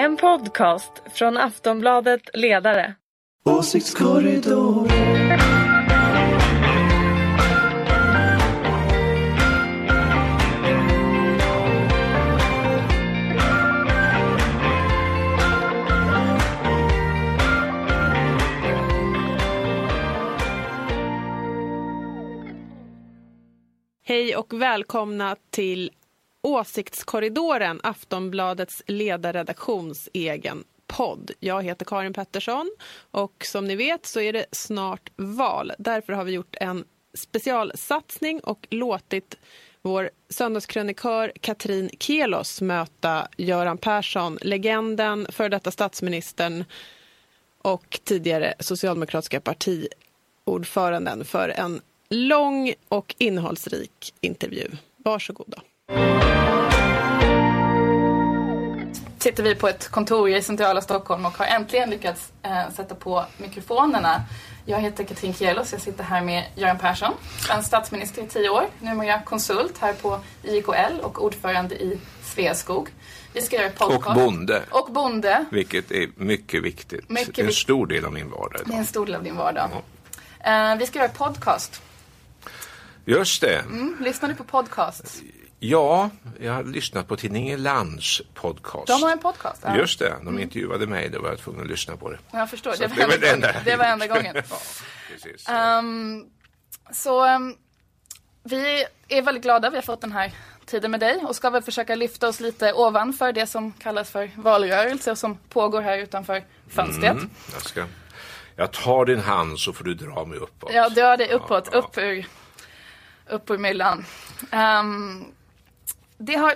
En podcast från Aftonbladet Ledare. Åsiktskorridor. Hej och välkomna till Åsiktskorridoren, Aftonbladets ledarredaktions egen podd. Jag heter Karin Pettersson och som ni vet så är det snart val. Därför har vi gjort en specialsatsning och låtit vår söndagskrönikör Katrin Kelos möta Göran Persson, legenden, för detta statsministern och tidigare socialdemokratiska partiordföranden för en lång och innehållsrik intervju. Varsågoda sitter vi på ett kontor i centrala Stockholm och har äntligen lyckats eh, sätta på mikrofonerna. Jag heter Katrin Kielos, jag sitter här med Göran Persson, svensk statsminister i tio år, numera konsult här på IKL och ordförande i Sveaskog. Vi ska göra podcast. Och bonde. Och bonde. Vilket är mycket viktigt. Mycket en vikt- stor del av min vardag. Det är idag. en stor del av din vardag. Eh, vi ska göra podcast. Just det. Mm, lyssnar du på podcast? Ja, jag har lyssnat på tidningen Lands podcast. De har en podcast. ja. Just det, de intervjuade mig. Då var jag tvungen att lyssna på det. Jag förstår. Så Det det var, var enda det enda Det var enda gången. Ja, precis. Ehm, så ehm, vi är väldigt glada vi har fått den här tiden med dig och ska väl försöka lyfta oss lite ovanför det som kallas för valrörelse och som pågår här utanför fönstret. Mm, jag, ska, jag tar din hand så får du dra mig uppåt. Jag drar dig uppåt, Ja, ja. upp ur, upp ur myllan. Ehm, det har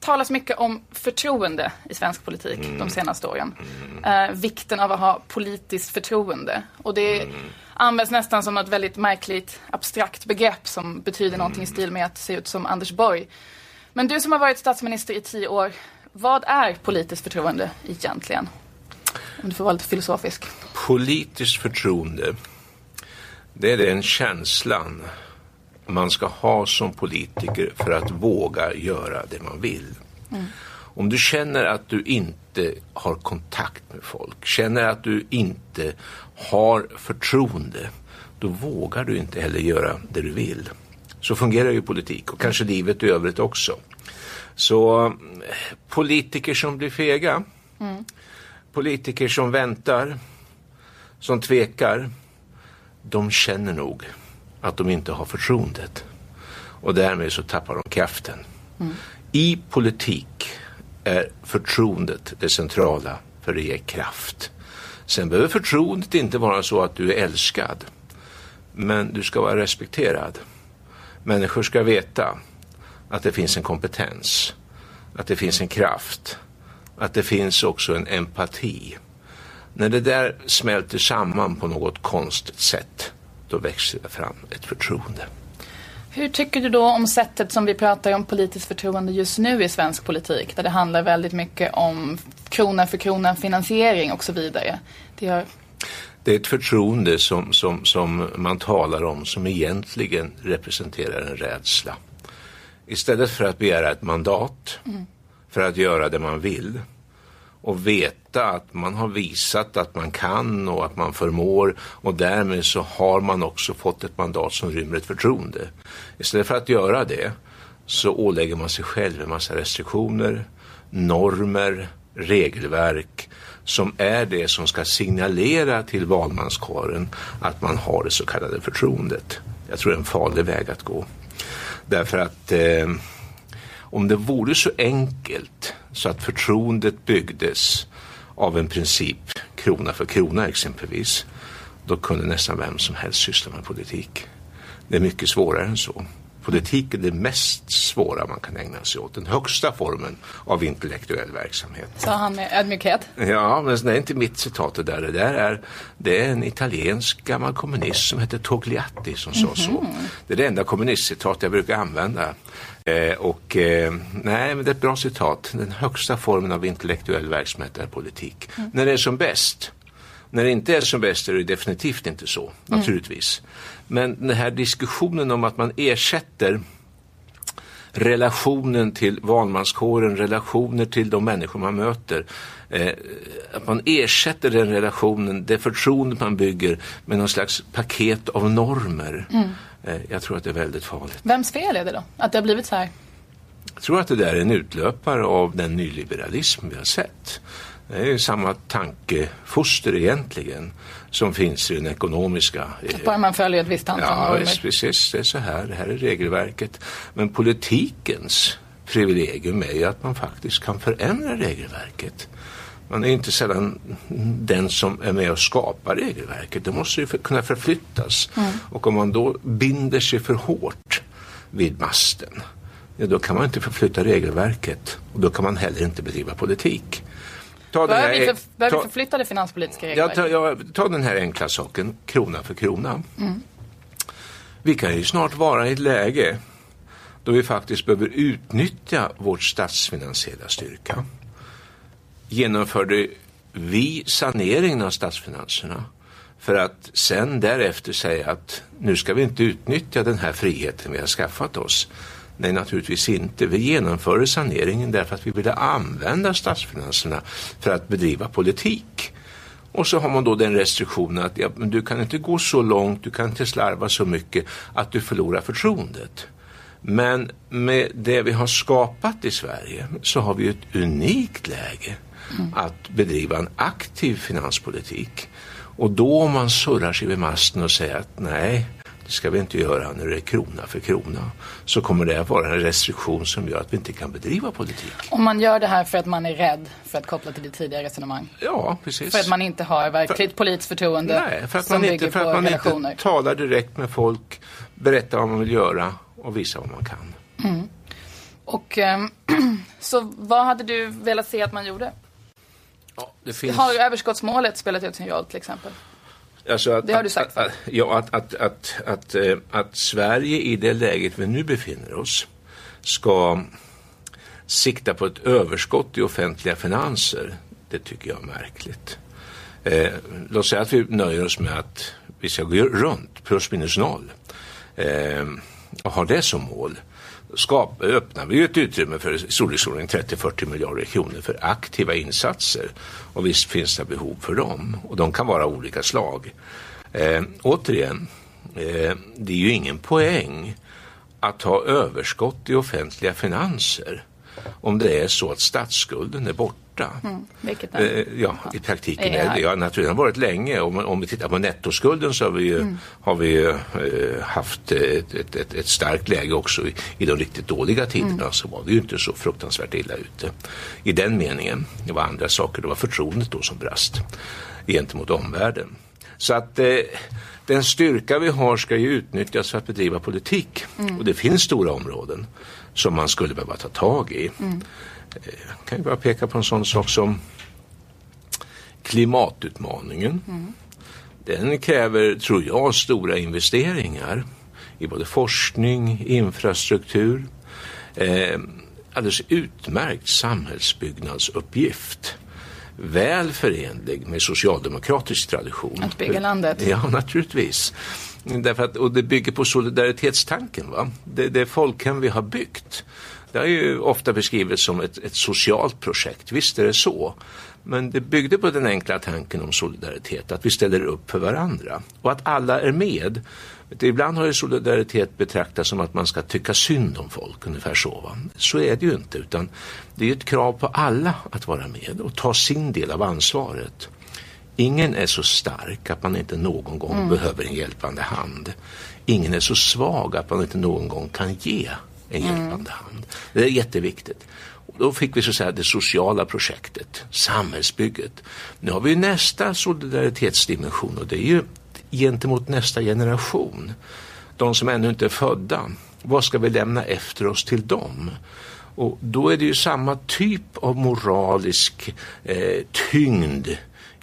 talats mycket om förtroende i svensk politik Mm. de senaste åren. Eh, vikten av att ha politiskt förtroende. Och det Mm. används nästan som ett väldigt märkligt abstrakt begrepp som betyder någonting i Mm. stil med att se ut som Anders Borg. Men du som har varit statsminister i tio år, vad är politiskt förtroende egentligen? Om du får vara lite filosofisk. Politiskt förtroende, det är den känslan man ska ha som politiker för att våga göra det man vill. Om du känner att du inte har kontakt med folk, känner att du inte har förtroende, då vågar du inte heller göra det du vill. Så fungerar ju politik och kanske livet i övrigt också. Så politiker som blir fega, politiker som väntar, som tvekar, de känner nog att de inte har förtroendet. Och därmed så tappar de kraften. I politik är förtroendet det centrala för det ger kraft. Sen behöver förtroendet inte vara så att du är älskad. Men du ska vara respekterad. Människor ska veta att det finns en kompetens, att det finns en kraft, att det finns också en empati. När det där smälter samman på något konstigt sätt, då växer det fram ett förtroende. Hur tycker du då om sättet som vi pratar om politiskt förtroende just nu i svensk politik? Där det handlar väldigt mycket om krona för krona finansiering och så vidare. Det har, Det är ett förtroende som, som, som man talar om som egentligen representerar en rädsla. Istället för att begära ett mandat för att göra det man vill och veta att man har visat att man kan och att man förmår och därmed så har man också fått ett mandat som rymmer ett förtroende. Istället för att göra det så ålägger man sig själv en massa restriktioner, normer, regelverk som är det som ska signalera till valmanskåren att man har det så kallade förtroendet. Jag tror det är en farlig väg att gå. Därför att eh, om det vore så enkelt så att förtroendet byggdes av en princip, krona för krona exempelvis, då kunde nästan vem som helst syssla med politik. Det är mycket svårare än så. Politik är det mest svåra man kan ägna sig åt, den högsta formen av intellektuell verksamhet. sa han med ödmjukhet. Ja, men det är inte mitt citat det där. Det där är, det är en italiensk gammal kommunist som heter Togliatti som sa så. Det är det enda kommunistcitat jag brukar använda. Eh, och eh, nej, men det är ett bra citat. Den högsta formen av intellektuell verksamhet är politik. När det är som bäst. När det inte är som bäst är det definitivt inte så, naturligtvis. Men den här diskussionen om att man ersätter relationen till valmanskåren, relationer till de människor man möter. Eh, att man ersätter den relationen, det förtroende man bygger med någon slags paket av normer. Mm. Eh, jag tror att det är väldigt farligt. Vems fel är det då? Att det har blivit så här? Jag tror att det där är en utlöpare av den nyliberalism vi har sett. Det är ju samma tankefoster egentligen som finns i den ekonomiska. Att bara man följer ett visst antal Ja, normer. visst, precis. Det är så här. Det här är regelverket. Men politikens privilegium är ju att man faktiskt kan förändra regelverket. Man är inte sällan den som är med och skapar regelverket. Det måste ju för, kunna förflyttas. Och om man då binder sig för hårt vid masten, ja, då kan man inte förflytta regelverket. Och då kan man heller inte bedriva politik. Ta den Bör vi, här- för, vi ta- det finanspolitiska Ja, regelverket? ta, ja, ta den här enkla saken, krona för krona. Vi kan ju snart vara i ett läge då vi faktiskt behöver utnyttja vårt statsfinansiella styrka. Genomförde vi saneringen av statsfinanserna för att sen därefter säga att nu ska vi inte utnyttja den här friheten vi har skaffat oss. Nej, naturligtvis inte. Vi genomförde saneringen därför att vi ville använda statsfinanserna för att bedriva politik. Och så har man då den restriktionen att ja, du kan inte gå så långt, du kan inte slarva så mycket att du förlorar förtroendet. Men med det vi har skapat i Sverige så har vi ett unikt läge att bedriva en aktiv finanspolitik. Och då om man surrar sig vid masten och säger att nej, det ska vi inte göra när det är krona för krona, så kommer det att vara en restriktion som gör att vi inte kan bedriva politik. Om man gör det här för att man är rädd, för att koppla till ditt tidigare resonemang. Ja, precis. För att man inte har verkligt politiskt förtroende Nej, för att man inte, för att man relationer. inte talar direkt med folk, berättar vad man vill göra och visar vad man kan. Och ehm, så vad hade du velat se att man gjorde? Ja, det finns... Har överskottsmålet spelat ut sin roll till exempel? Alltså att, Det har du sagt Att, ja, att, att, att, att, eh, att Sverige i det läget vi nu befinner oss ska sikta på ett överskott i offentliga finanser, det tycker jag är märkligt. Eh, låt säga att vi nöjer oss med att vi ska gå runt, plus minus noll, eh, och har det som mål. Skap, öppnar vi ju ett utrymme för i storleksordningen 30-40 miljarder kronor för aktiva insatser. Och visst finns det behov för dem. Och de kan vara av olika slag. Eh, återigen, eh, det är ju ingen poäng att ha överskott i offentliga finanser om det är så att statsskulden är borta. Vilket är. Eh, ja, i praktiken Är det. Ja, naturligtvis har varit länge. Om, om vi tittar på nettoskulden så har vi ju, har vi ju eh, haft ett, ett, ett, ett starkt läge också i, i de riktigt dåliga tiderna. Så var vi ju inte så fruktansvärt illa ute. I den meningen. Det var andra saker. Det var förtroendet då som brast gentemot omvärlden. Så att eh, den styrka vi har ska ju utnyttjas för att bedriva politik. Och det finns stora områden som man skulle behöva ta tag i. Eh, Jag kan ju bara peka på en sån sak som klimatutmaningen. Den kräver, tror jag, stora investeringar i både forskning, infrastruktur. Eh, alldeles utmärkt samhällsbyggnadsuppgift. Väl förenlig med socialdemokratisk tradition. Att bygga landet. Ja, naturligtvis. Därför att, och det bygger på solidaritetstanken. Va? Det, det folkhem vi har byggt. Det har ju ofta beskrivits som ett, ett socialt projekt. Visst är det så. Men det byggde på den enkla tanken om solidaritet. Att vi ställer upp för varandra. Och att alla är med. Ibland har ju solidaritet betraktats som att man ska tycka synd om folk. Ungefär så. Va? Så är det ju inte. Utan det är ett krav på alla att vara med och ta sin del av ansvaret. Ingen är så stark att man inte någon gång behöver en hjälpande hand. Ingen är så svag att man inte någon gång kan ge en hjälpande hand. Det är jätteviktigt. Och då fick vi så att säga det sociala projektet, samhällsbygget. Nu har vi nästa solidaritetsdimension och det är ju gentemot nästa generation. De som ännu inte är födda. Vad ska vi lämna efter oss till dem? Och då är det ju samma typ av moralisk eh, tyngd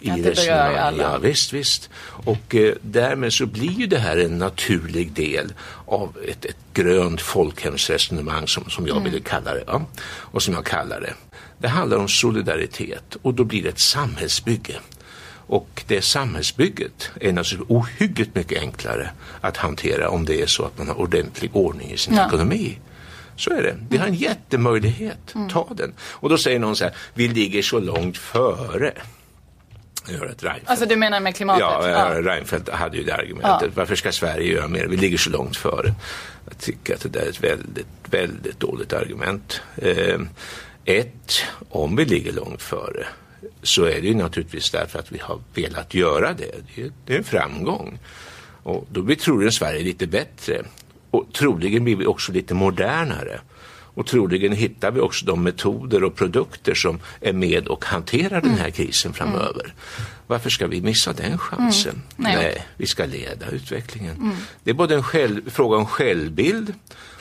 i Att resonemanget. Ja, visst, visst. Och eh, därmed så blir ju det här en naturlig del av ett, ett grönt folkhemsresonemang som, som jag ville kalla det. Ja? Och som jag kallar det. Det handlar om solidaritet och då blir det ett samhällsbygge. Och det samhällsbygget är naturligtvis ohyggligt mycket enklare att hantera om det är så att man har ordentlig ordning i sin Ja. ekonomi. Så är det. Vi har en jättemöjlighet. Ta den. Och då säger någon så här, vi ligger så långt före. Reinfeldt. Alltså du menar med klimatet? Ja, ja. Reinfeldt hade ju det argumentet. Ja. Varför ska Sverige göra mer? Vi ligger så långt före. Jag tycker att det där är ett väldigt, väldigt dåligt argument. Eh, ett, om vi ligger långt före så är det ju naturligtvis därför att vi har velat göra det. Det är, det är en framgång. Och då blir troligen Sverige lite bättre. Och troligen blir vi också lite modernare. Och troligen hittar vi också de metoder och produkter som är med och hanterar den här krisen framöver. Mm. Varför ska vi missa den chansen? Mm. Nej. Nej. vi ska leda utvecklingen. Mm. Det är både en själv, fråga om självbild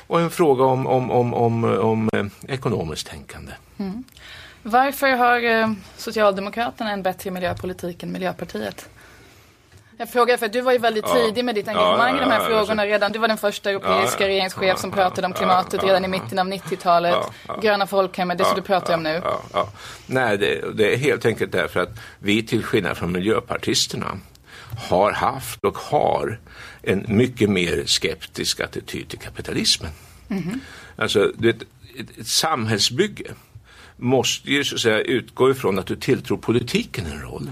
och en fråga om, om, om, om, om eh, ekonomiskt tänkande. Mm. Varför har eh, Socialdemokraterna en bättre miljöpolitik än Miljöpartiet? Jag frågar för att du var ju väldigt tidig med ditt engagemang ja, ja, i de här frågorna redan. Du var den första europeiska regeringschef som pratade om klimatet redan i mitten av 90-talet. Gröna folkhemmet, det som du pratar om nu. Nej, det, det, är helt enkelt därför att vi till skillnad från miljöpartisterna har haft och har en mycket mer skeptisk attityd till kapitalismen. Mm -hmm. Alltså, det, ett, ett samhällsbygge måste ju så att säga utgå ifrån att du tilltror politiken en roll.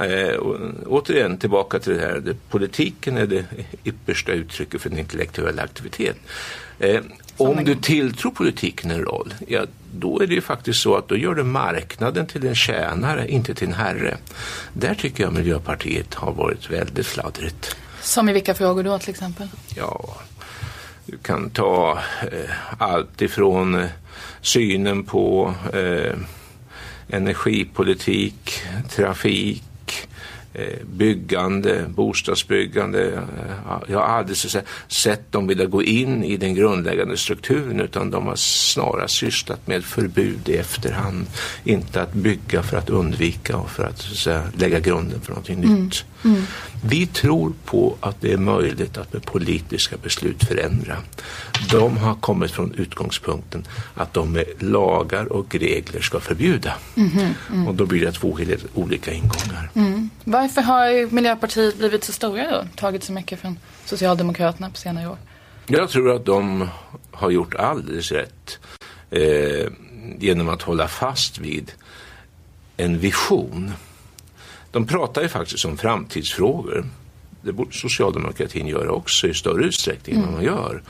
Eh, återigen tillbaka till det här, det, politiken är det yppersta uttrycket för en intellektuell aktivitet. Eh, om du tilltror politiken en roll, ja, då är det ju faktiskt så att då gör du marknaden till en tjänare, inte till en herre. Där tycker jag Miljöpartiet har varit väldigt fladdrigt. Som i vilka frågor då till exempel? Ja, du kan ta eh, allt ifrån eh, synen på eh, energipolitik, trafik, byggande, bostadsbyggande. Eh, jag har aldrig så sett dem vilja gå in i den grundläggande strukturen utan de har snarast sysslat med förbud i efterhand. Inte att bygga för att undvika och för att, säga, lägga grunden för någonting mm. nytt. Mm. Vi tror på att det är möjligt att med politiska beslut förändra. De har kommit från utgångspunkten att de med lagar och regler ska förbjuda. Mm. Mm. Och då blir det två helt olika ingångar. Mm. Varför har Miljöpartiet blivit så stora då? Tagit så mycket från Socialdemokraterna på senare år? Jag tror att de har gjort alldeles rätt eh, genom att hålla fast vid en vision de pratar ju faktiskt om framtidsfrågor. Det borde socialdemokratin göra också i större utsträckning mm. än man gör.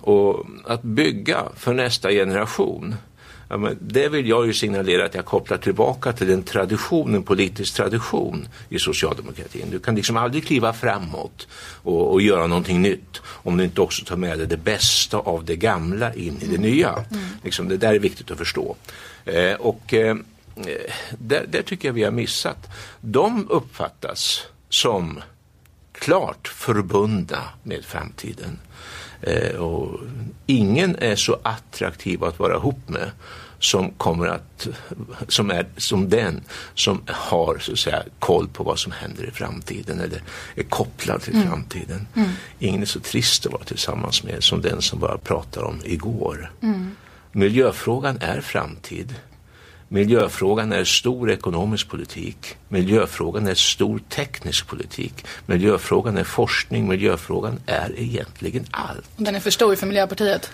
Och att bygga för nästa generation Ja, det vill jag ju signalera att jag kopplar tillbaka till en tradition, en politisk tradition i socialdemokratin. Du kan liksom aldrig kliva framåt och, och göra någonting nytt om du inte också tar med dig det bästa av det gamla in i det mm. nya. Mm. Liksom, det där är viktigt att förstå. Eh, och Eh, där, där tycker jag vi har missat. De uppfattas som klart förbundna med framtiden. Eh, och ingen är så attraktiv att vara ihop med som kommer att, som är som den som har så att säga koll på vad som händer i framtiden eller är kopplad till mm. framtiden. Mm. Ingen är så trist att vara tillsammans med som den som bara pratar om igår. Mm. Miljöfrågan är framtid. Miljöfrågan är stor ekonomisk politik. Miljöfrågan är stor teknisk politik. Miljöfrågan är forskning. Miljöfrågan är egentligen allt. Den är för stor för Miljöpartiet?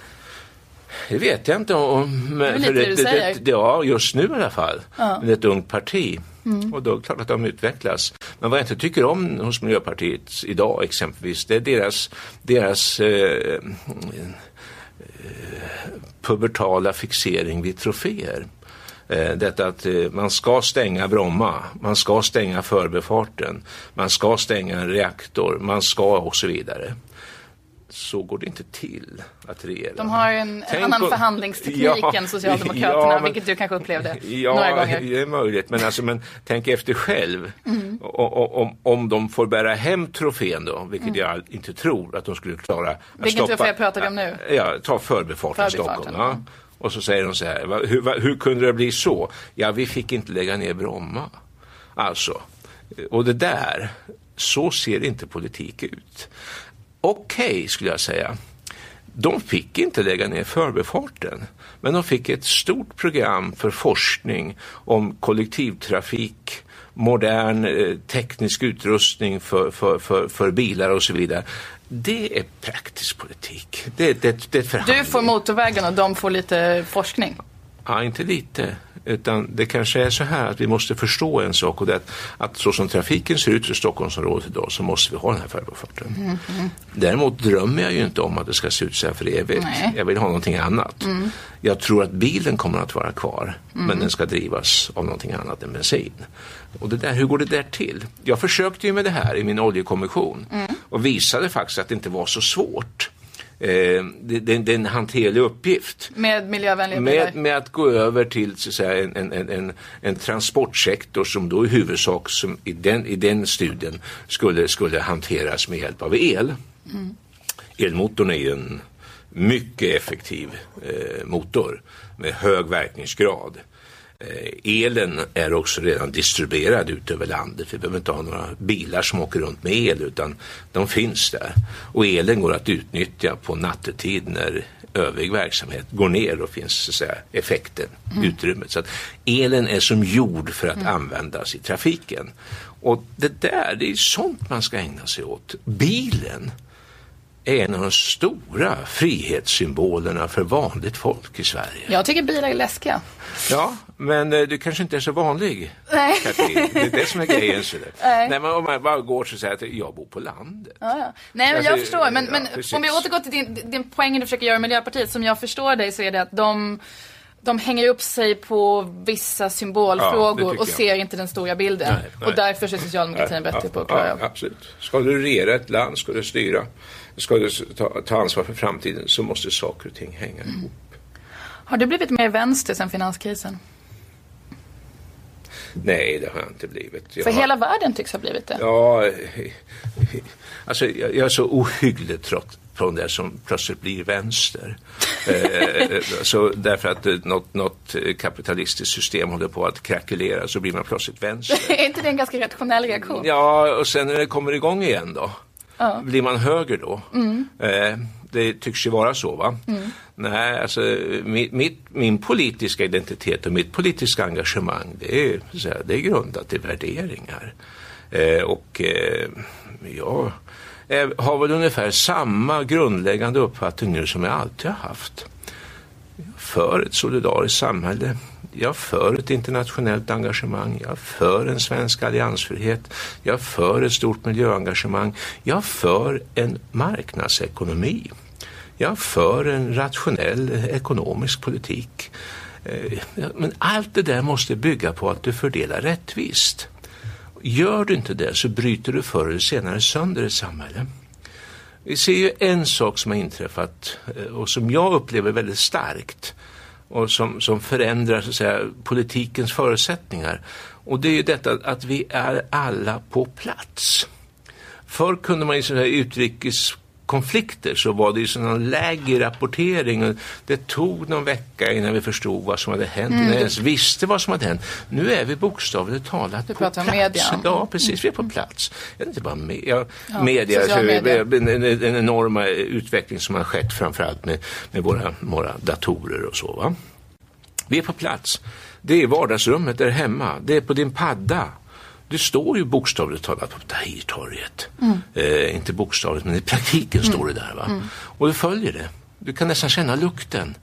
Det vet jag inte om. Det är lite det, du säger. Det, ja, just nu i alla fall. Ja. Men det är ett ungt parti. Mm. Och då är det klart att de utvecklas. Men vad jag inte tycker om hos Miljöpartiet idag exempelvis, det är deras, deras eh, eh, pubertala fixering vid troféer. Eh, detta att eh, man ska stänga Bromma, man ska stänga förbefarten, man ska stänga en reaktor, man ska och så vidare. Så går det inte till att regera. De har en, en annan förhandlingsteknik ja, än Socialdemokraterna, ja, men, vilket du kanske upplevde ja, några gånger. Ja, det är möjligt. Men, alltså, men tänk efter själv. Mm. Och, om, om de får bära hem trofén då, vilket mm. jag inte tror att de skulle klara. Vilken trofé pratar vi om nu? Ja, ta förbifarten, förbifarten Stockholm. Ja. Och så säger de så här, hur, hur kunde det bli så? Ja, vi fick inte lägga ner Bromma. Alltså, och det där, så ser inte politik ut. Okej, okay, skulle jag säga. De fick inte lägga ner förbefarten, men de fick ett stort program för forskning om kollektivtrafik, modern eh, teknisk utrustning för, för, för, för bilar och så vidare det är praktisk politik. Det, det, det är Du får motorvägen och de får lite forskning. Ja, inte lite. Utan det kanske är så här att vi måste förstå en sak och det är att, att så som trafiken ser ut i Stockholmsområdet idag så måste vi ha den här förbifarten. Däremot drömmer jag ju inte om att det ska se ut så här för evigt. Nej. Jag vill ha någonting annat. Jag tror att bilen kommer att vara kvar men den ska drivas av någonting annat än bensin. Och det där, hur går det där till? Jag försökte ju med det här i min oljekommission och visade faktiskt att det inte var så svårt. Eh, det, det, det är en hanterlig uppgift. Med miljövänliga bilar. Med, med att gå över till så att säga, en, en, en, en, transportsektor som då i huvudsak som i, den, i den studien skulle, skulle hanteras med hjälp av el. Elmotorn är ju en mycket effektiv eh, motor med hög verkningsgrad. Eh, elen är också redan distribuerad ut över landet. Vi behöver inte ha några bilar som åker runt med el utan de finns där. Och elen går att utnyttja på nattetid när övrig verksamhet går ner och finns så att säga, effekten, utrymmet. Så att elen är som gjord för att användas i trafiken. Och det där, det är sånt man ska ägna sig åt. Bilen är en av de stora frihetssymbolerna för vanligt folk i Sverige. Jag tycker bilar är läskiga. Ja, men eh, du kanske inte är så vanlig, Nej. Katrin. Det är det som är grejen. Så det. Nej. Nej, men om man bara går så säger att jag bor på landet. Ja, ja. Nej, men Alltså, jag förstår. Men, ja, men om vi återgår till din, din poäng du försöker göra i Miljöpartiet. Som jag förstår dig så är det att de, de hänger upp sig på vissa Ja, symbolfrågor tycker och ser inte den stora bilden. Nej, nej. Och därför är socialdemokratin bättre på att ja, klara ja, absolut. Ska du regera ett land, ska du styra, ska du ta, ta ansvar för framtiden så måste saker och ting hänga Mm. ihop. Har du blivit mer vänster sen finanskrisen? Nej, det har jag inte blivit. Jag För har- hela världen tycks ha blivit det. Ja, alltså jag, jag är så ohyggligt trött på det som plötsligt blir vänster. eh, så därför att eh, något, något eh, kapitalistiskt system håller på att krackelera så blir man plötsligt vänster. är inte det en ganska rationell reaktion? Ja, och sen när det kommer igång igen då? Ja. Blir man höger då? Eh, det tycks ju vara så va? Nej, alltså mitt, mitt, min politiska identitet och mitt politiska engagemang det är, säga, det är grundat i värderingar. Eh, och eh, jag eh, har väl ungefär samma grundläggande uppfattning nu som jag alltid har haft. För ett solidariskt samhälle. Jag för ett internationellt engagemang. Jag för en svensk alliansfrihet. Jag för ett stort miljöengagemang. Jag för en marknadsekonomi. Jag för en rationell ekonomisk politik. Eh, men allt det där måste bygga på att du fördelar rättvist. Gör du inte det så bryter du förr eller senare sönder ett samhälle. Vi ser ju en sak som har inträffat eh, och som jag upplever väldigt starkt och som, som förändrar så att säga, politikens förutsättningar. Och det är ju detta att vi är alla på plats. Förr kunde man ju utrikes här utrikeskonflikter så var det ju sån lägre rapportering och det tog någon vecka innan vi förstod vad som hade hänt, innan vi ens visste vad som hade hänt. Nu är vi bokstavligt talat Du på plats. media. Ja, precis, vi är på plats. Jag inte bara med, ja, Ja, media, media. en, en, en enorma utveckling som har skett framförallt med, med våra, våra datorer och så. Va? Vi är på plats. Det är vardagsrummet där hemma. Det är på din padda. Du står ju bokstavligt talat på Tahrirtorget. Eh, inte bokstavligt, men i praktiken står det där. Va? Och du följer det. Du kan nästan känna lukten.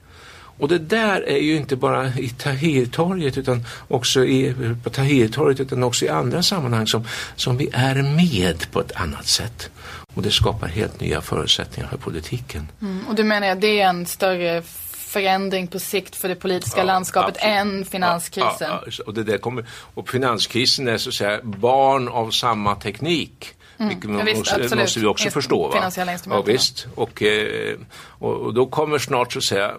Och det där är ju inte bara i Tahrirtorget utan också i, på Tahrirtorget utan också i andra sammanhang som, som vi är med på ett annat sätt. Och det skapar helt nya förutsättningar för politiken. Mm, Och du menar att det är en större förändring på sikt för det politiska Ja, landskapet absolut. än finanskrisen? Ja, ja, och, det där kommer, och finanskrisen är så att säga barn av samma teknik. Vilket Mm. Ja, visst, måste, absolut. måste vi också Just förstå. Va? ja, visst. Och, eh, och, och då kommer snart så att säga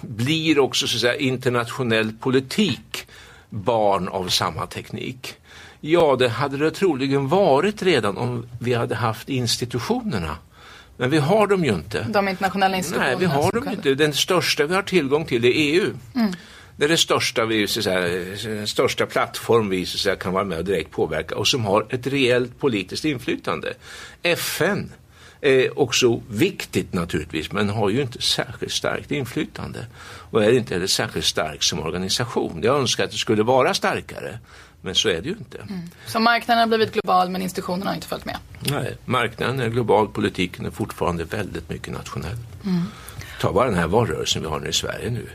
blir också så att säga internationell politik barn av samma teknik. Ja, det hade det troligen varit redan om vi hade haft institutionerna. Men vi har dem ju inte. De internationella institutionerna Nej, vi har dem inte. Den största vi har tillgång till är EU. Det är det största, vi, så den största plattform vi så säga, kan vara med och direkt påverka och som har ett reellt politiskt inflytande. FN är också viktigt naturligtvis men har ju inte särskilt starkt inflytande och är inte heller särskilt stark som organisation. Jag önskar att det skulle vara starkare Men så är det ju inte. Så marknaden har blivit global men institutionerna har inte följt med. Nej, marknaden är global, politiken är fortfarande väldigt mycket nationell. Ta bara den här valrörelsen vi har nu i Sverige nu.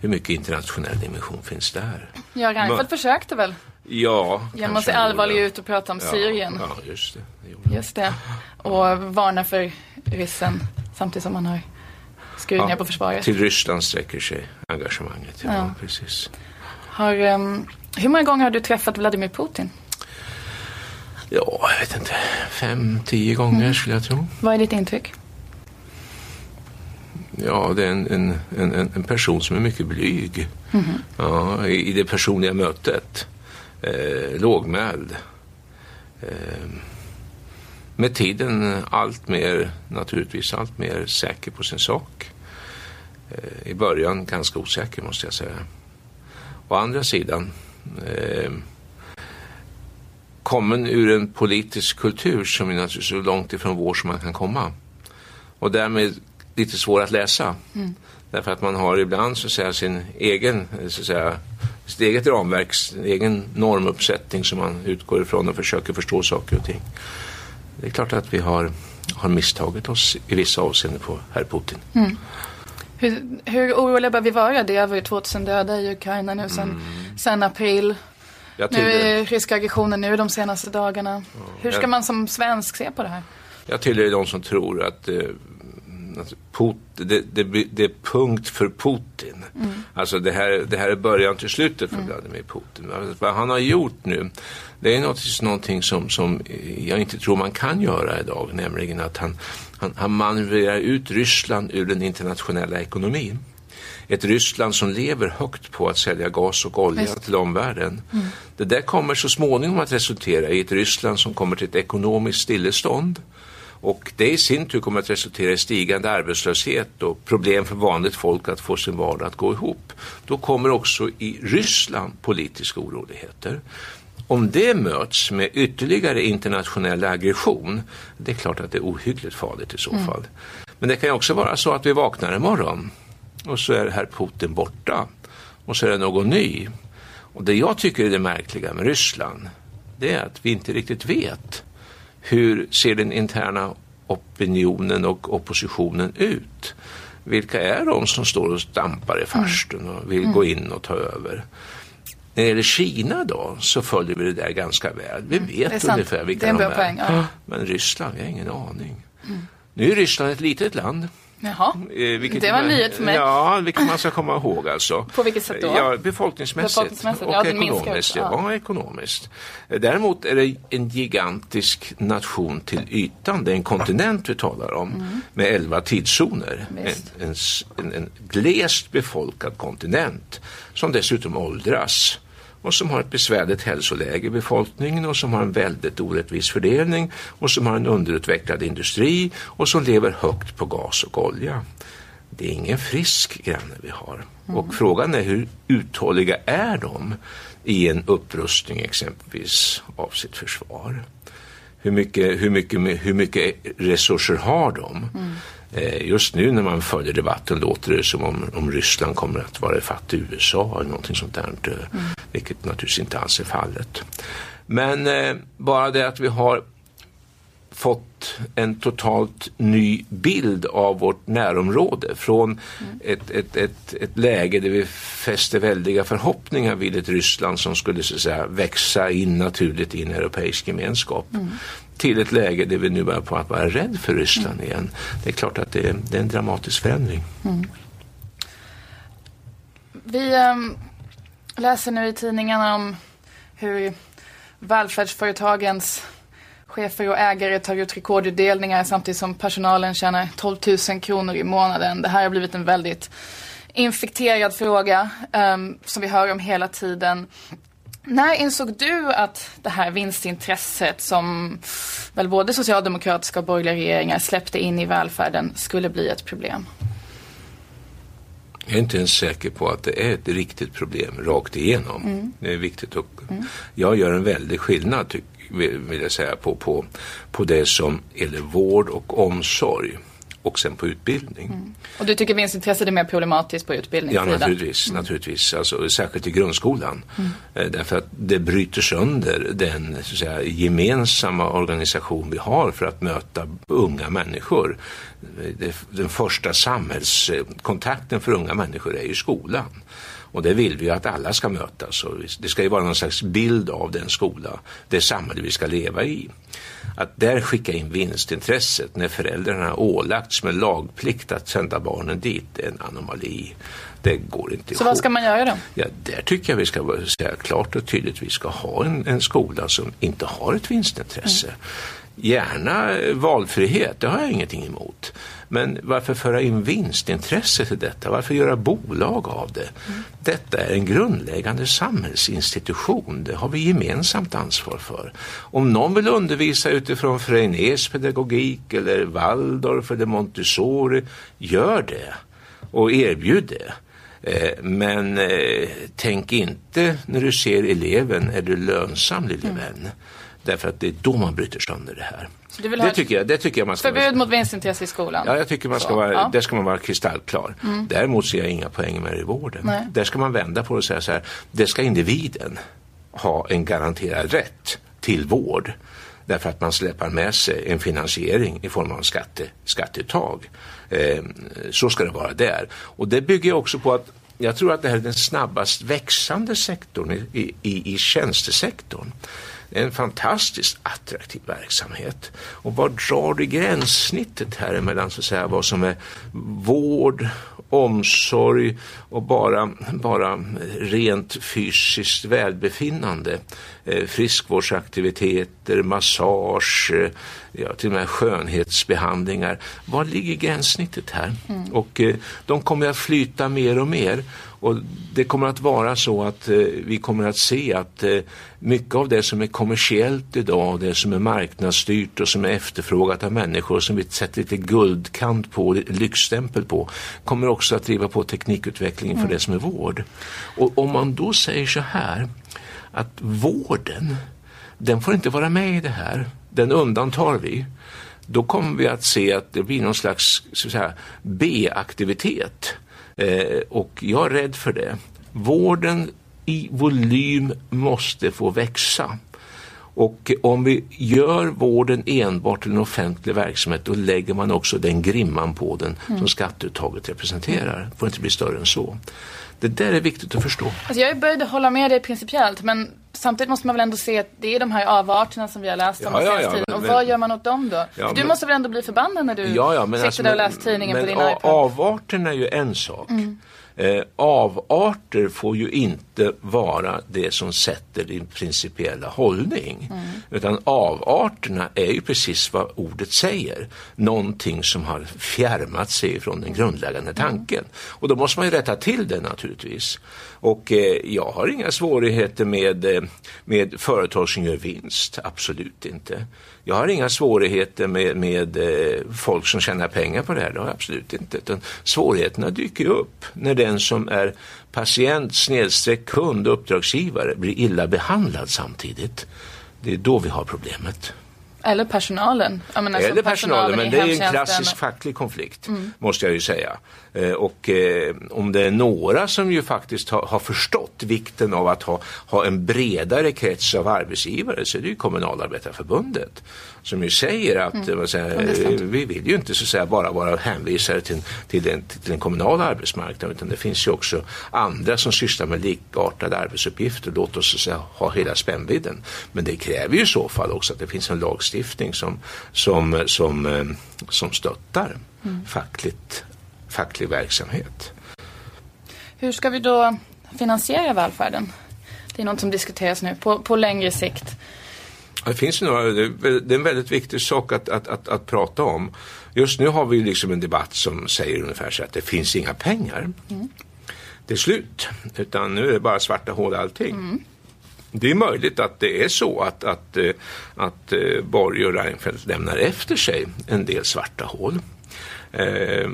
Hur mycket internationell dimension finns där? Ja, Reinfeldt Men- försökte väl Ja, genom att se allvarlig ut och prata om Ja, Syrien. Ja, just det. det. Just det. Och varna för ryssen samtidigt som man har skurit ner på försvaret. Till Ryssland sträcker sig engagemanget. Ja, Ja. precis. Har, ehm, hur många gånger har du träffat Vladimir Putin? Ja, jag vet inte. Fem, tio gånger Mm. skulle jag tro. Vad är ditt intryck? Ja, det är en, en, en, en- person som är mycket blyg. Ja, i, I det personliga mötet. Eh, lågmäld. Eh, med tiden allt mer, naturligtvis allt mer säker på sin sak. Eh, I början ganska osäker måste jag säga. Å andra sidan eh, kommen ur en politisk kultur som är naturligtvis så långt ifrån vår som man kan komma. Och därmed lite svår att läsa. Därför att man har ibland så att säga, sin egen, så att säga, sitt eget ramverk, sin egen normuppsättning som man utgår ifrån och försöker förstå saker och ting. Det är klart att vi har, har misstagit oss i vissa avseenden på herr Putin. Hur, hur oroliga bör vi vara? Det är över 2000 döda i Ukraina nu sen, sen april. Nu är ryska aggressionen nu de senaste dagarna. Hur ska man som svensk se på det här? jag tillhör de som tror att eh, Put, det, det, det är punkt för Putin. Alltså det här, det här är början till slutet för Vladimir Putin. Alltså Vad han har gjort nu, det är naturligtvis någonting som, som jag inte tror man kan göra idag. Nämligen att han, han, han manövrerar ut Ryssland ur den internationella ekonomin. Ett Ryssland som lever högt på att sälja gas och olja Visst. till omvärlden. Det där kommer så småningom att resultera i ett Ryssland som kommer till ett ekonomiskt stillestånd. Och det i sin tur kommer att resultera i stigande arbetslöshet och problem för vanligt folk att få sin vardag att gå ihop. Då kommer också i Ryssland politiska oroligheter. Om det möts med ytterligare internationell aggression, det är klart att det är ohyggligt farligt i så fall. Men det kan ju också vara så att vi vaknar imorgon och så är herr Putin borta och så är det någon ny. Och det jag tycker är det märkliga med Ryssland, det är att vi inte riktigt vet hur ser den interna opinionen och oppositionen ut? Vilka är de som står och stampar i farstun och vill gå in och ta över? När det gäller Kina då så följer vi det där ganska väl. Vi är vet ungefär vilka är de bra poäng, ja. Men Ryssland, vi har ingen aning. Nu är Ryssland ett litet land. Jaha, Eh, vilket det var en nyhet för mig. Ja, vilket man ska komma ihåg alltså. På vilket sätt då? Ja, befolkningsmässigt, Befolkningsmässigt, och ja, ekonomiskt. ja. ja. ekonomiskt. Eh, Däremot är det en gigantisk nation till ytan. Det är en kontinent vi talar om med elva tidszoner. En, Mm. En, en, en glest befolkad kontinent som dessutom åldras och som har ett besvärligt hälsoläge i befolkningen och som har en väldigt orättvis fördelning och som har en underutvecklad industri och som lever högt på gas och olja. Det är ingen frisk granne vi har. Och frågan är hur uthålliga är de i en upprustning exempelvis av sitt försvar? Hur mycket, hur mycket, hur mycket resurser har de? Eh, Just nu när man följer debatten låter det som om, om Ryssland kommer att vara ifatt USA eller någonting sånt där. eh, Vilket naturligtvis inte alls är fallet. Men eh, bara det att vi har fått en totalt ny bild av vårt närområde. Från ett, ett, ett, ett läge där vi fäste väldiga förhoppningar vid ett Ryssland som skulle så säga, växa in naturligt i en europeisk gemenskap. Till ett läge där vi nu börjar på att vara rädd för Ryssland igen. Det är klart att det är, det är en dramatisk förändring. Mm. Vi äm, läser nu i tidningarna om hur välfärdsföretagens chefer och ägare tar ut rekordutdelningar samtidigt som personalen tjänar 12 000 kronor i månaden. Det här har blivit en väldigt infekterad fråga um, som vi hör om hela tiden. När insåg du att det här vinstintresset som väl både socialdemokratiska och borgerliga regeringar släppte in i välfärden skulle bli ett problem? Jag är inte ens säker på att det är ett riktigt problem rakt igenom. Det är viktigt att... Jag gör en väldig skillnad, tyck- vill jag säga, på, på, på det som gäller vård och omsorg och sen på utbildning. Mm. Och du tycker vinstintresset är mer problematiskt på utbildningssidan? Ja, naturligtvis. Mm. naturligtvis. Alltså, särskilt i grundskolan. Mm. Eh, därför att det bryter sönder den så säga, gemensamma organisation vi har för att möta unga människor. Den första samhällskontakten för unga människor är ju skolan. Och det vill vi ju att alla ska mötas. Och det ska ju vara någon slags bild av den skola, det samhälle vi ska leva i. Att där skicka in vinstintresset när föräldrarna ålagts med lagplikt att sända barnen dit är en anomali. Det går inte Så ihop. vad ska man göra då? Ja, där tycker jag vi ska säga klart och tydligt vi ska ha en, en skola som inte har ett vinstintresse. Mm. Gärna valfrihet, det har jag ingenting emot. Men varför föra in vinstintresse till detta? Varför göra bolag av det? Mm. Detta är en grundläggande samhällsinstitution. Det har vi gemensamt ansvar för. Om någon vill undervisa utifrån Freinérs pedagogik eller Waldorf eller Montessori, gör det och erbjud det. Eh, men eh, tänk inte när du ser eleven, är du lönsam lille mm. Därför att det är då man bryter sönder det här. Det tycker, jag, det tycker jag man ska Förbud vara... mot vinstintresse i skolan? Ja, jag tycker man ska så, vara, ja. där ska man vara kristallklar. Mm. Däremot ser jag inga poäng med det i vården. Nej. Där ska man vända på det och säga så här, det ska individen ha en garanterad rätt till vård därför att man släpar med sig en finansiering i form av skatte, skatteuttag. Eh, så ska det vara där. Och det bygger också på att jag tror att det här är den snabbast växande sektorn i, i, i tjänstesektorn en fantastiskt attraktiv verksamhet. Och var drar du gränssnittet här mellan så att säga, vad som är vård, omsorg och bara, bara rent fysiskt välbefinnande. Eh, friskvårdsaktiviteter, massage, eh, ja, till och med skönhetsbehandlingar. Var ligger gränssnittet här? Mm. Och eh, de kommer att flyta mer och mer. Och det kommer att vara så att eh, vi kommer att se att eh, mycket av det som är kommersiellt idag, det som är marknadsstyrt och som är efterfrågat av människor som vi sätter lite guldkant på, lyxstämpel på, kommer också att driva på teknikutvecklingen för mm. det som är vård. Och om man då säger så här att vården, den får inte vara med i det här, den undantar vi då kommer vi att se att det blir någon slags B-aktivitet och jag är rädd för det. Vården i volym måste få växa. Och om vi gör vården enbart till en offentlig verksamhet då lägger man också den grimman på den mm. som skatteuttaget representerar. Det får inte bli större än så. Det där är viktigt att förstå. Alltså jag är böjd att hålla med dig principiellt men samtidigt måste man väl ändå se att det är de här avarterna som vi har läst om ja, ja, ja, tiden. Och men, vad gör man åt dem då? Ja, du men, måste väl ändå bli förbannad när du ja, ja, men sitter alltså, där och läser tidningen men, på din iPad? Avarterna är ju en sak. Mm. Eh, avarter får ju inte vara det som sätter din principiella hållning. Mm. Utan avarterna är ju precis vad ordet säger. Någonting som har fjärmat sig från den grundläggande tanken. Mm. Och då måste man ju rätta till det naturligtvis. Och eh, jag har inga svårigheter med, eh, med företag som gör vinst, absolut inte. Jag har inga svårigheter med, med eh, folk som tjänar pengar på det här, det har jag absolut inte. Utan svårigheterna dyker upp när den som är patient, snedstreck kund, uppdragsgivare blir illa behandlad samtidigt. Det är då vi har problemet. Eller personalen. Menar, Eller personalen, personalen men det är ju en klassisk facklig konflikt, mm. måste jag ju säga. Eh, och eh, om det är några som ju faktiskt har, har, förstått vikten av att ha, ha en bredare krets av arbetsgivare så är det ju Kommunalarbetarförbundet som ju säger att mm. säger, vi vill ju inte så säga, bara vara hänvisade till, till, den, till den kommunala arbetsmarknaden utan det finns ju också andra som sysslar med likartade arbetsuppgifter. Låt oss så att säga, ha hela spännvidden. Men det kräver ju i så fall också att det finns en lagstiftning som, som, som, eh, som stöttar mm. fackligt facklig verksamhet. Hur ska vi då finansiera välfärden? Det är något som diskuteras nu på, på längre sikt. Det finns några, det är en väldigt viktig sak att, att, att, att prata om. Just nu har vi liksom en debatt som säger ungefär så att det finns inga pengar. Mm. Det är slut, utan nu är det bara svarta hål allting. Mm. Det är möjligt att det är så att, att, att, att eh, Borg och Reinfeldt lämnar efter sig en del svarta hål. Eh,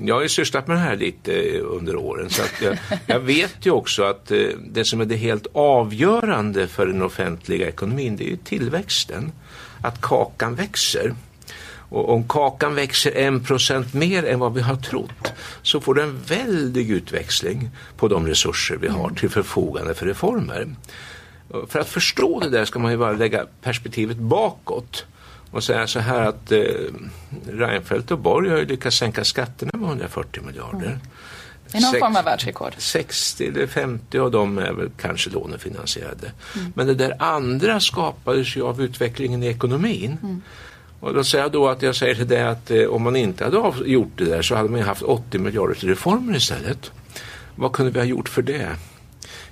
jag har ju sysslat med det här lite eh, under åren så jag, jag vet ju också att eh, det som är det helt avgörande för den offentliga ekonomin det är ju tillväxten. Att kakan växer. Och om kakan växer en procent mer än vad vi har trott så får det en väldig utväxling på de resurser vi har till förfogande för reformer. För att förstå det där ska man ju bara lägga perspektivet bakåt och säga så här att eh, Reinfeldt och Borg har ju lyckats sänka skatterna med 140 miljarder. Mm. I någon Sex, form av världsrekord. 60 eller 50 av dem är väl kanske lånefinansierade. Mm. Men det där andra skapades ju av utvecklingen i ekonomin. Mm. Och då säger jag då att jag säger till dig att eh, om man inte hade gjort det där så hade man haft 80 miljarder till reformer istället. Vad kunde vi ha gjort för det?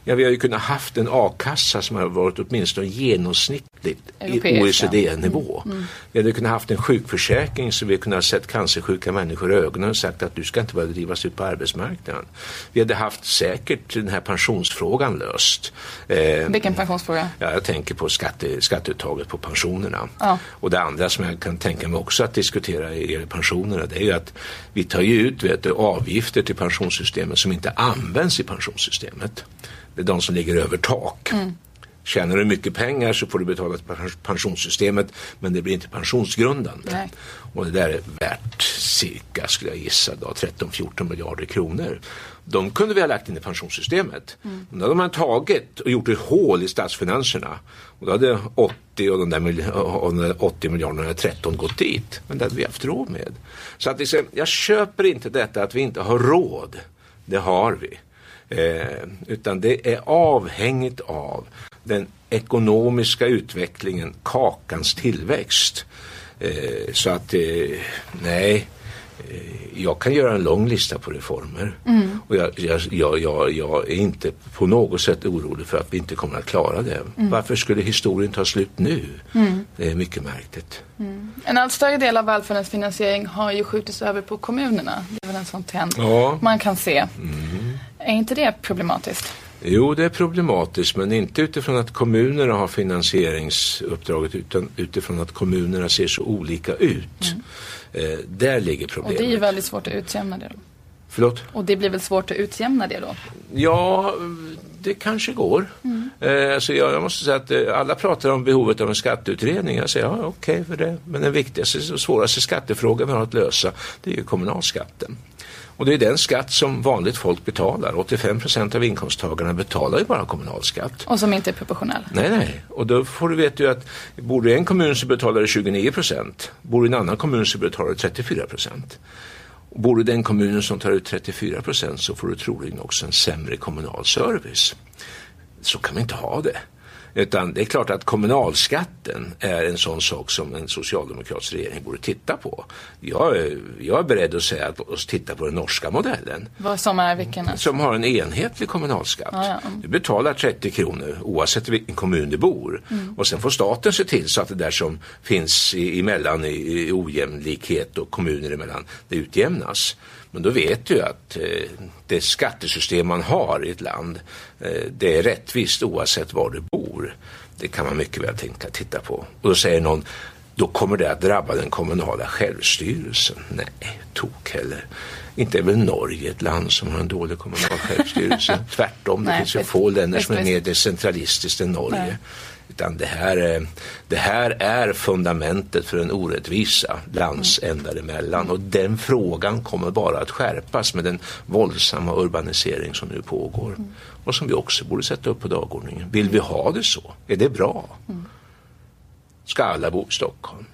Ja, vi har ju kunnat haft en a-kassa som har varit åtminstone genomsnittligt i OECD-nivå. Mm. Mm. Vi hade kunnat haft en sjukförsäkring så vi ha sett cancersjuka människor i ögonen och sagt att du ska inte behöva drivas ut på arbetsmarknaden. Vi hade haft säkert den här pensionsfrågan löst. Eh, Vilken pensionsfråga? Ja, jag tänker på skatte, skatteuttaget på pensionerna. Ja. Och det andra som jag kan tänka mig också att diskutera i pensionerna det är ju att vi tar ju ut vet, avgifter till pensionssystemet som inte används i pensionssystemet. Det är de som ligger över tak. Mm. Tjänar du mycket pengar så får du betala pensionssystemet men det blir inte pensionsgrundande. Nej. Och det där är värt cirka, skulle jag gissa, 13-14 miljarder kronor. De kunde vi ha lagt in i pensionssystemet. Mm. Då hade man tagit och gjort ett hål i statsfinanserna. Och då hade 80 och de där, och de där 80 miljarderna, 13 gått dit. Men det hade vi haft råd med. Så att liksom, jag köper inte detta att vi inte har råd. Det har vi. Eh, utan det är avhängigt av den ekonomiska utvecklingen, kakans tillväxt. Eh, så att, eh, nej, jag kan göra en lång lista på reformer. Mm. Och jag, jag, jag, jag, är inte på något sätt orolig för att vi inte kommer att klara det. Mm. Varför skulle historien ta slut nu? Mm. Det är mycket märkligt. Mm. En allt större del av välfärdens finansiering har ju skjutits över på kommunerna. Det är väl en sån trend ja. man kan se. Mm. Är inte det problematiskt? Jo, det är problematiskt men inte utifrån att kommunerna har finansieringsuppdraget utan utifrån att kommunerna ser så olika ut. Mm. Eh, där ligger problemet. Och det är ju väldigt svårt att utjämna det då. Förlåt? Och det blir väl svårt att utjämna det då? Ja, det kanske går. Mm. Eh, alltså jag, jag, måste säga att eh, alla pratar om behovet av en skatteutredning. Jag säger ja, okej okay för det. Men den viktigaste och svåraste skattefrågan vi har att lösa det är ju kommunalskatten. Och det är den skatt som vanligt folk betalar. 85 procent av inkomsttagarna betalar ju bara kommunalskatt. Och som inte är proportionell. Nej, nej. Och då får du veta ju att bor du i en kommun så betalar du 29 procent. Bor du i en annan kommun så betalar du 34 procent. Bor du i den kommunen som tar ut 34 procent så får du troligen också en sämre kommunal service. Så kan vi inte ha det. Utan det är klart att kommunalskatten är en sån sak som en socialdemokratisk regering borde titta på. Jag är, jag är beredd att säga att oss titta på den norska modellen. Vad som är vilken? Som har en enhetlig kommunalskatt. Ah, ja. Du betalar 30 kronor oavsett vilken kommun du bor. Mm. Och sen får staten se till så att det där som finns emellan i, i ojämlikhet och kommuner emellan, det utjämnas. Men då vet du att eh, det skattesystem man har i ett land, eh, det är rättvist oavsett var du bor. Det kan man mycket väl tänka, titta på. Och då säger någon, då kommer det att drabba den kommunala självstyrelsen. Nej, tok heller. Inte är väl Norge ett land som har en dålig kommunal självstyrelse. Tvärtom, det Nej, finns ju få länder som är mer decentralistiskt än Norge. Nej. Utan det här, det här är fundamentet för en orättvisa landsändar emellan. Och den frågan kommer bara att skärpas med den våldsamma urbanisering som nu pågår. Och som vi också borde sätta upp på dagordningen. Vill vi ha det så? Är det bra? Ska alla bo i Stockholm?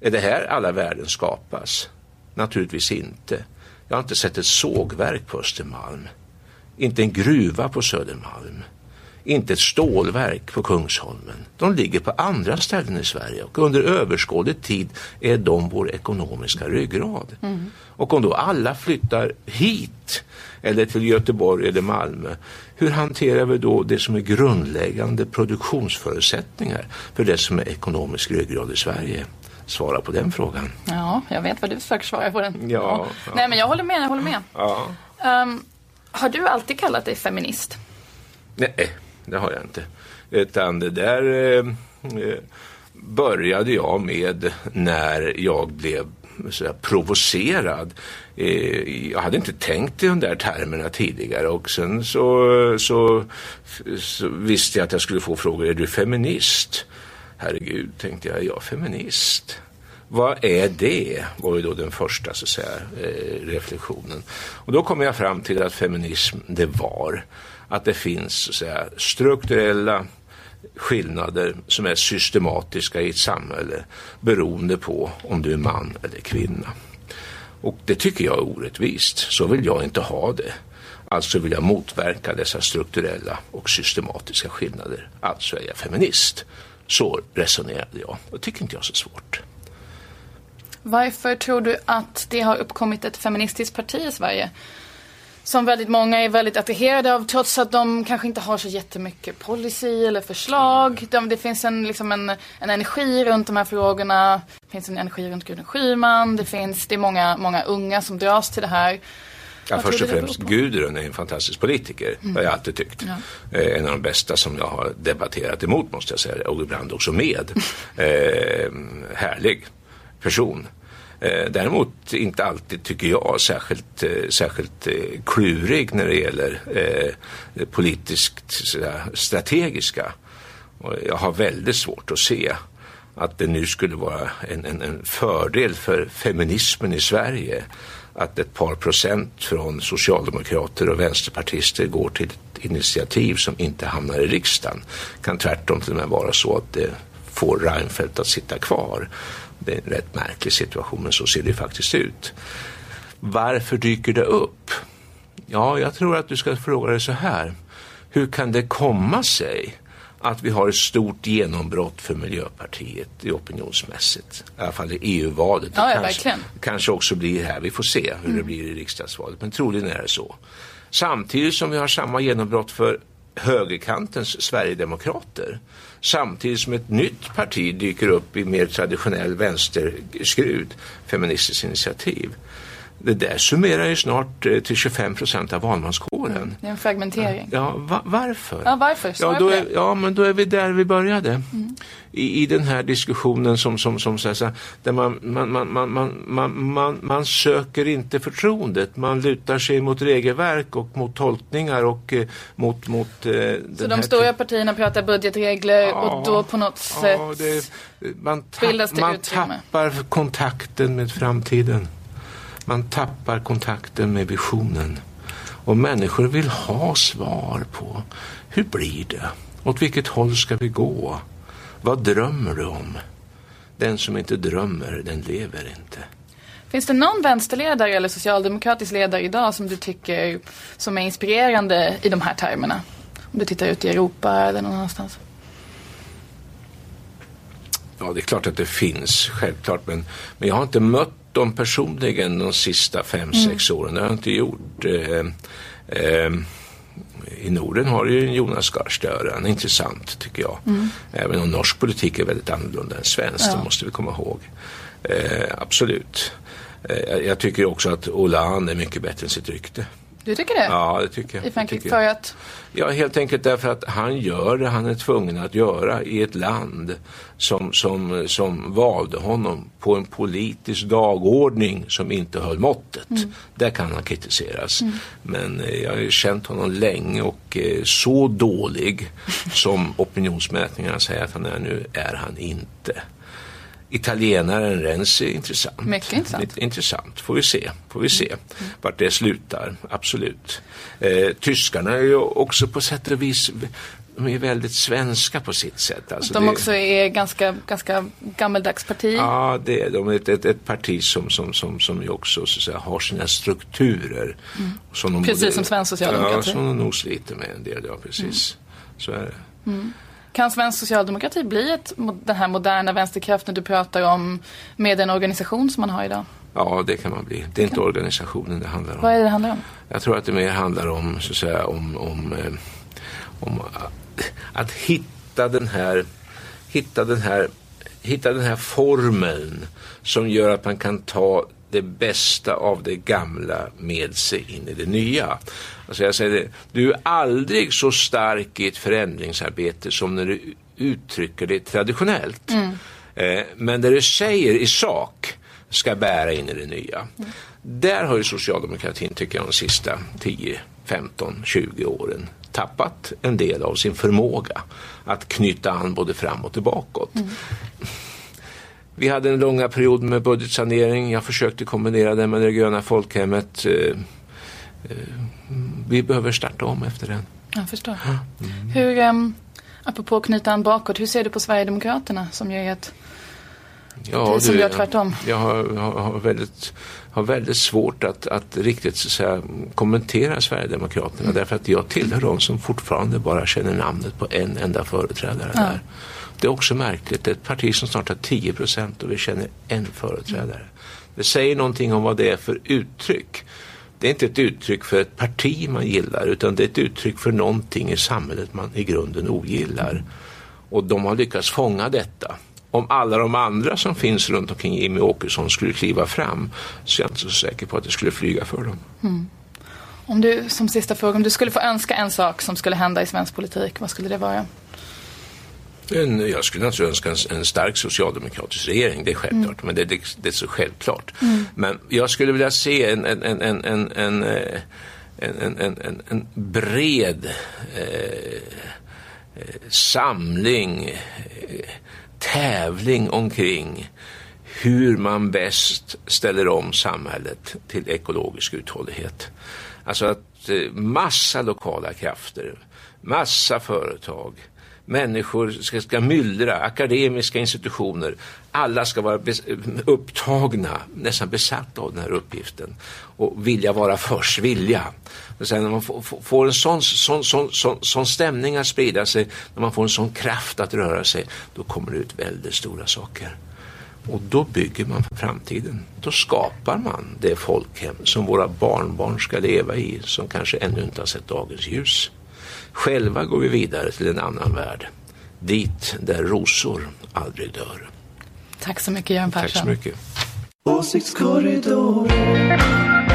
Är det här alla värden skapas? Naturligtvis inte. Jag har inte sett ett sågverk på Östermalm. Inte en gruva på Södermalm inte ett stålverk på Kungsholmen. De ligger på andra ställen i Sverige och under överskådlig tid är de vår ekonomiska ryggrad. Mm. Och om då alla flyttar hit eller till Göteborg eller Malmö, hur hanterar vi då det som är grundläggande produktionsförutsättningar för det som är ekonomisk ryggrad i Sverige? Svara på den frågan. Ja, jag vet vad du försöker svara på den. Ja, ja. Nej, men jag håller med. Jag håller med. Ja. Um, har du alltid kallat dig feminist? Nej, det har jag inte. Utan det där eh, eh började jag med när jag blev så provocerad. Eh, jag hade inte tänkt i de där termerna tidigare och sen så, så, så, visste jag att jag skulle få frågor, är du feminist? Herregud, tänkte jag, Är jag feminist. Vad är det? var ju då den första så att säga, eh, reflektionen. Och då kom jag fram till att feminism det var att det finns så att säga, strukturella skillnader som är systematiska i ett samhälle beroende på om du är man eller kvinna. Och det tycker jag är orättvist. Så vill jag inte ha det. Alltså vill jag motverka dessa strukturella och systematiska skillnader. Alltså är jag feminist. Så resonerade jag. Det tycker inte jag är så svårt. Varför tror du att det har uppkommit ett feministiskt parti i Sverige? Som väldigt många är väldigt attraherade av trots att de kanske inte har så jättemycket policy eller förslag. De, det finns en, liksom en, en energi runt de här frågorna. Det finns en energi runt Gudrun Schyman. Det finns det är många, många unga som dras till det här. Ja, först och främst, Gudrun är en fantastisk politiker. Mm. Har jag alltid tyckt. Ja. Eh, en av de bästa som jag har debatterat emot måste jag säga. Och ibland också med. eh, härlig person. Eh, däremot inte alltid, tycker jag, särskilt, eh, särskilt eh, klurig när det gäller eh, politiskt sådär, strategiska. Och jag har väldigt svårt att se att det nu skulle vara en, en, en fördel för feminismen i Sverige att ett par procent från socialdemokrater och vänsterpartister går till ett initiativ som inte hamnar i riksdagen. kan tvärtom till och med vara så att det får Reinfeldt att sitta kvar. Det är en rätt märklig situation, men så ser det faktiskt ut. Varför dyker det upp? Ja, jag tror att du ska fråga dig så här. Hur kan det komma sig att vi har ett stort genombrott för Miljöpartiet i opinionsmässigt. I alla fall i EU-valet. Ja, ja, kanske, kanske också blir här. Vi får se hur mm. det blir i riksdagsvalet. Men troligen är det så. Samtidigt som vi har samma genombrott för högerkantens Sverigedemokrater samtidigt som ett nytt parti dyker upp i mer traditionell vänsterskrud, Feministiskt initiativ. Det där summerar ju snart eh, till 25 procent av valmanskåren. Det är en fragmentering. Ja, va varför? Ja, varför? Ja, då är, ja, men då är vi där vi började. Mm. I, I den här diskussionen som, som, som så här, där man, man, man, man, man, man, man, man söker inte förtroendet. Man lutar sig mot regelverk och mot tolkningar och eh, mot, mot eh, Så de stora partierna pratar budgetregler ja, och då på något sätt ja, det, man, tapp, man tappar kontakten med framtiden. Man tappar kontakten med visionen. Och människor vill ha svar på hur blir det? Åt vilket håll ska vi gå? Vad drömmer du om? Den som inte drömmer, den lever inte. Finns det någon vänsterledare eller socialdemokratisk ledare idag som du tycker som är inspirerande i de här termerna? Om du tittar ut i Europa eller någon annanstans. Ja, det är klart att det finns, självklart. Men, men jag har inte mött dem personligen de sista fem, mm. sex åren. Det har jag inte gjort. Eh, eh, I Norden har ju Jonas Gahr Støre, han är intressant tycker jag. Mm. Även om norsk politik är väldigt annorlunda än svensk, ja. det måste vi komma ihåg. Eh, absolut. Eh, jag tycker också att Olan är mycket bättre än sitt rykte. Du tycker det? Ja, det tycker jag. I Frankrike för att? Ja, helt enkelt därför att han gör det han är tvungen att göra i ett land som, som, som valde honom på en politisk dagordning som inte höll måttet. Mm. Där kan han kritiseras. Mm. Men eh, jag har känt honom länge och eh, så dålig som opinionsmätningarna säger att han är nu är han inte. Italienaren Renzi är intressant. Mycket intressant. Intressant, får vi se. Får vi se mm. vart det slutar, absolut. Eh, tyskarna är ju också på sätt och vis de är väldigt svenska på sitt sätt. Alltså de det, också är ganska, ganska gammeldags parti? Ja, det är de. Ett, ett, ett parti som, som, som, som ju också så säga, har sina strukturer. Mm. Som de precis som svensk socialdemokrati? Ja, som de nog sliter med en del, ja precis. Mm. Så är det. Mm. Kan svensk socialdemokrati bli ett, den här moderna vänsterkraften du pratar om med den organisation som man har idag? Ja, det kan man bli. Det är inte organisationen det handlar om. Vad är det det handlar om? Jag tror att det mer handlar om, så att säga, om, om, eh, om att hitta den här, hitta den här, hitta den här formeln som gör att man kan ta det bästa av det gamla med sig in i det nya. Alltså jag säger det, du är aldrig så stark i ett förändringsarbete som när du uttrycker det traditionellt. Mm. Eh, men det du säger i sak ska bära in i det nya. Mm. Där har ju socialdemokratin, tycker jag, de sista 10, 15, 20 åren tappat en del av sin förmåga att knyta an både fram och tillbaka. Mm Vi hade en långa period med budgetsanering. Jag försökte kombinera det med det gröna folkhemmet. Vi behöver starta om efter den. Jag förstår. Mm. Hur, um, apropå knyta bakåt, hur ser du på Sverigedemokraterna som ju är ett ja, parti som gör tvärtom? Jag har, har, har, väldigt, har väldigt svårt att, att riktigt så säga, kommentera Sverigedemokraterna mm. därför att jag tillhör de som fortfarande bara känner namnet på en enda företrädare ja. där. Det är också märkligt. Det är ett parti som snart har 10 procent och vi känner en företrädare. Det säger någonting om vad det är för uttryck. Det är inte ett uttryck för ett parti man gillar utan det är ett uttryck för någonting i samhället man i grunden ogillar. Och de har lyckats fånga detta. Om alla de andra som finns runt omkring Jimmy Åkesson skulle kliva fram så är jag inte så säker på att det skulle flyga för dem. Mm. Om du, som sista fråga, om du skulle få önska en sak som skulle hända i svensk politik, vad skulle det vara? En, jag skulle naturligtvis önska en, en, stark socialdemokratisk regering, det är självklart, mm. men det, det, det, är så självklart. Mm. Men jag skulle vilja se en, en, en, en, en, eh, en, en, en, en bred eh, eh, samling, eh, tävling omkring hur man bäst ställer om samhället till ekologisk uthållighet. Alltså att eh, massa lokala krafter, massa företag, människor ska, ska myllra, akademiska institutioner. Alla ska vara upptagna, nästan besatta av den här uppgiften och vilja vara först, vilja. Och sen när man får, får en sån, sån, sån, sån, sån stämning att sprida sig, när man får en sån kraft att röra sig, då kommer det ut väldigt stora saker. Och då bygger man för framtiden. Då skapar man det folkhem som våra barnbarn ska leva i, som kanske ännu inte har sett dagens ljus. Själva går vi vidare till en annan värld. Dit där rosor aldrig dör. Tack så mycket Göran Persson. Tack så mycket. Åsiktskorridoren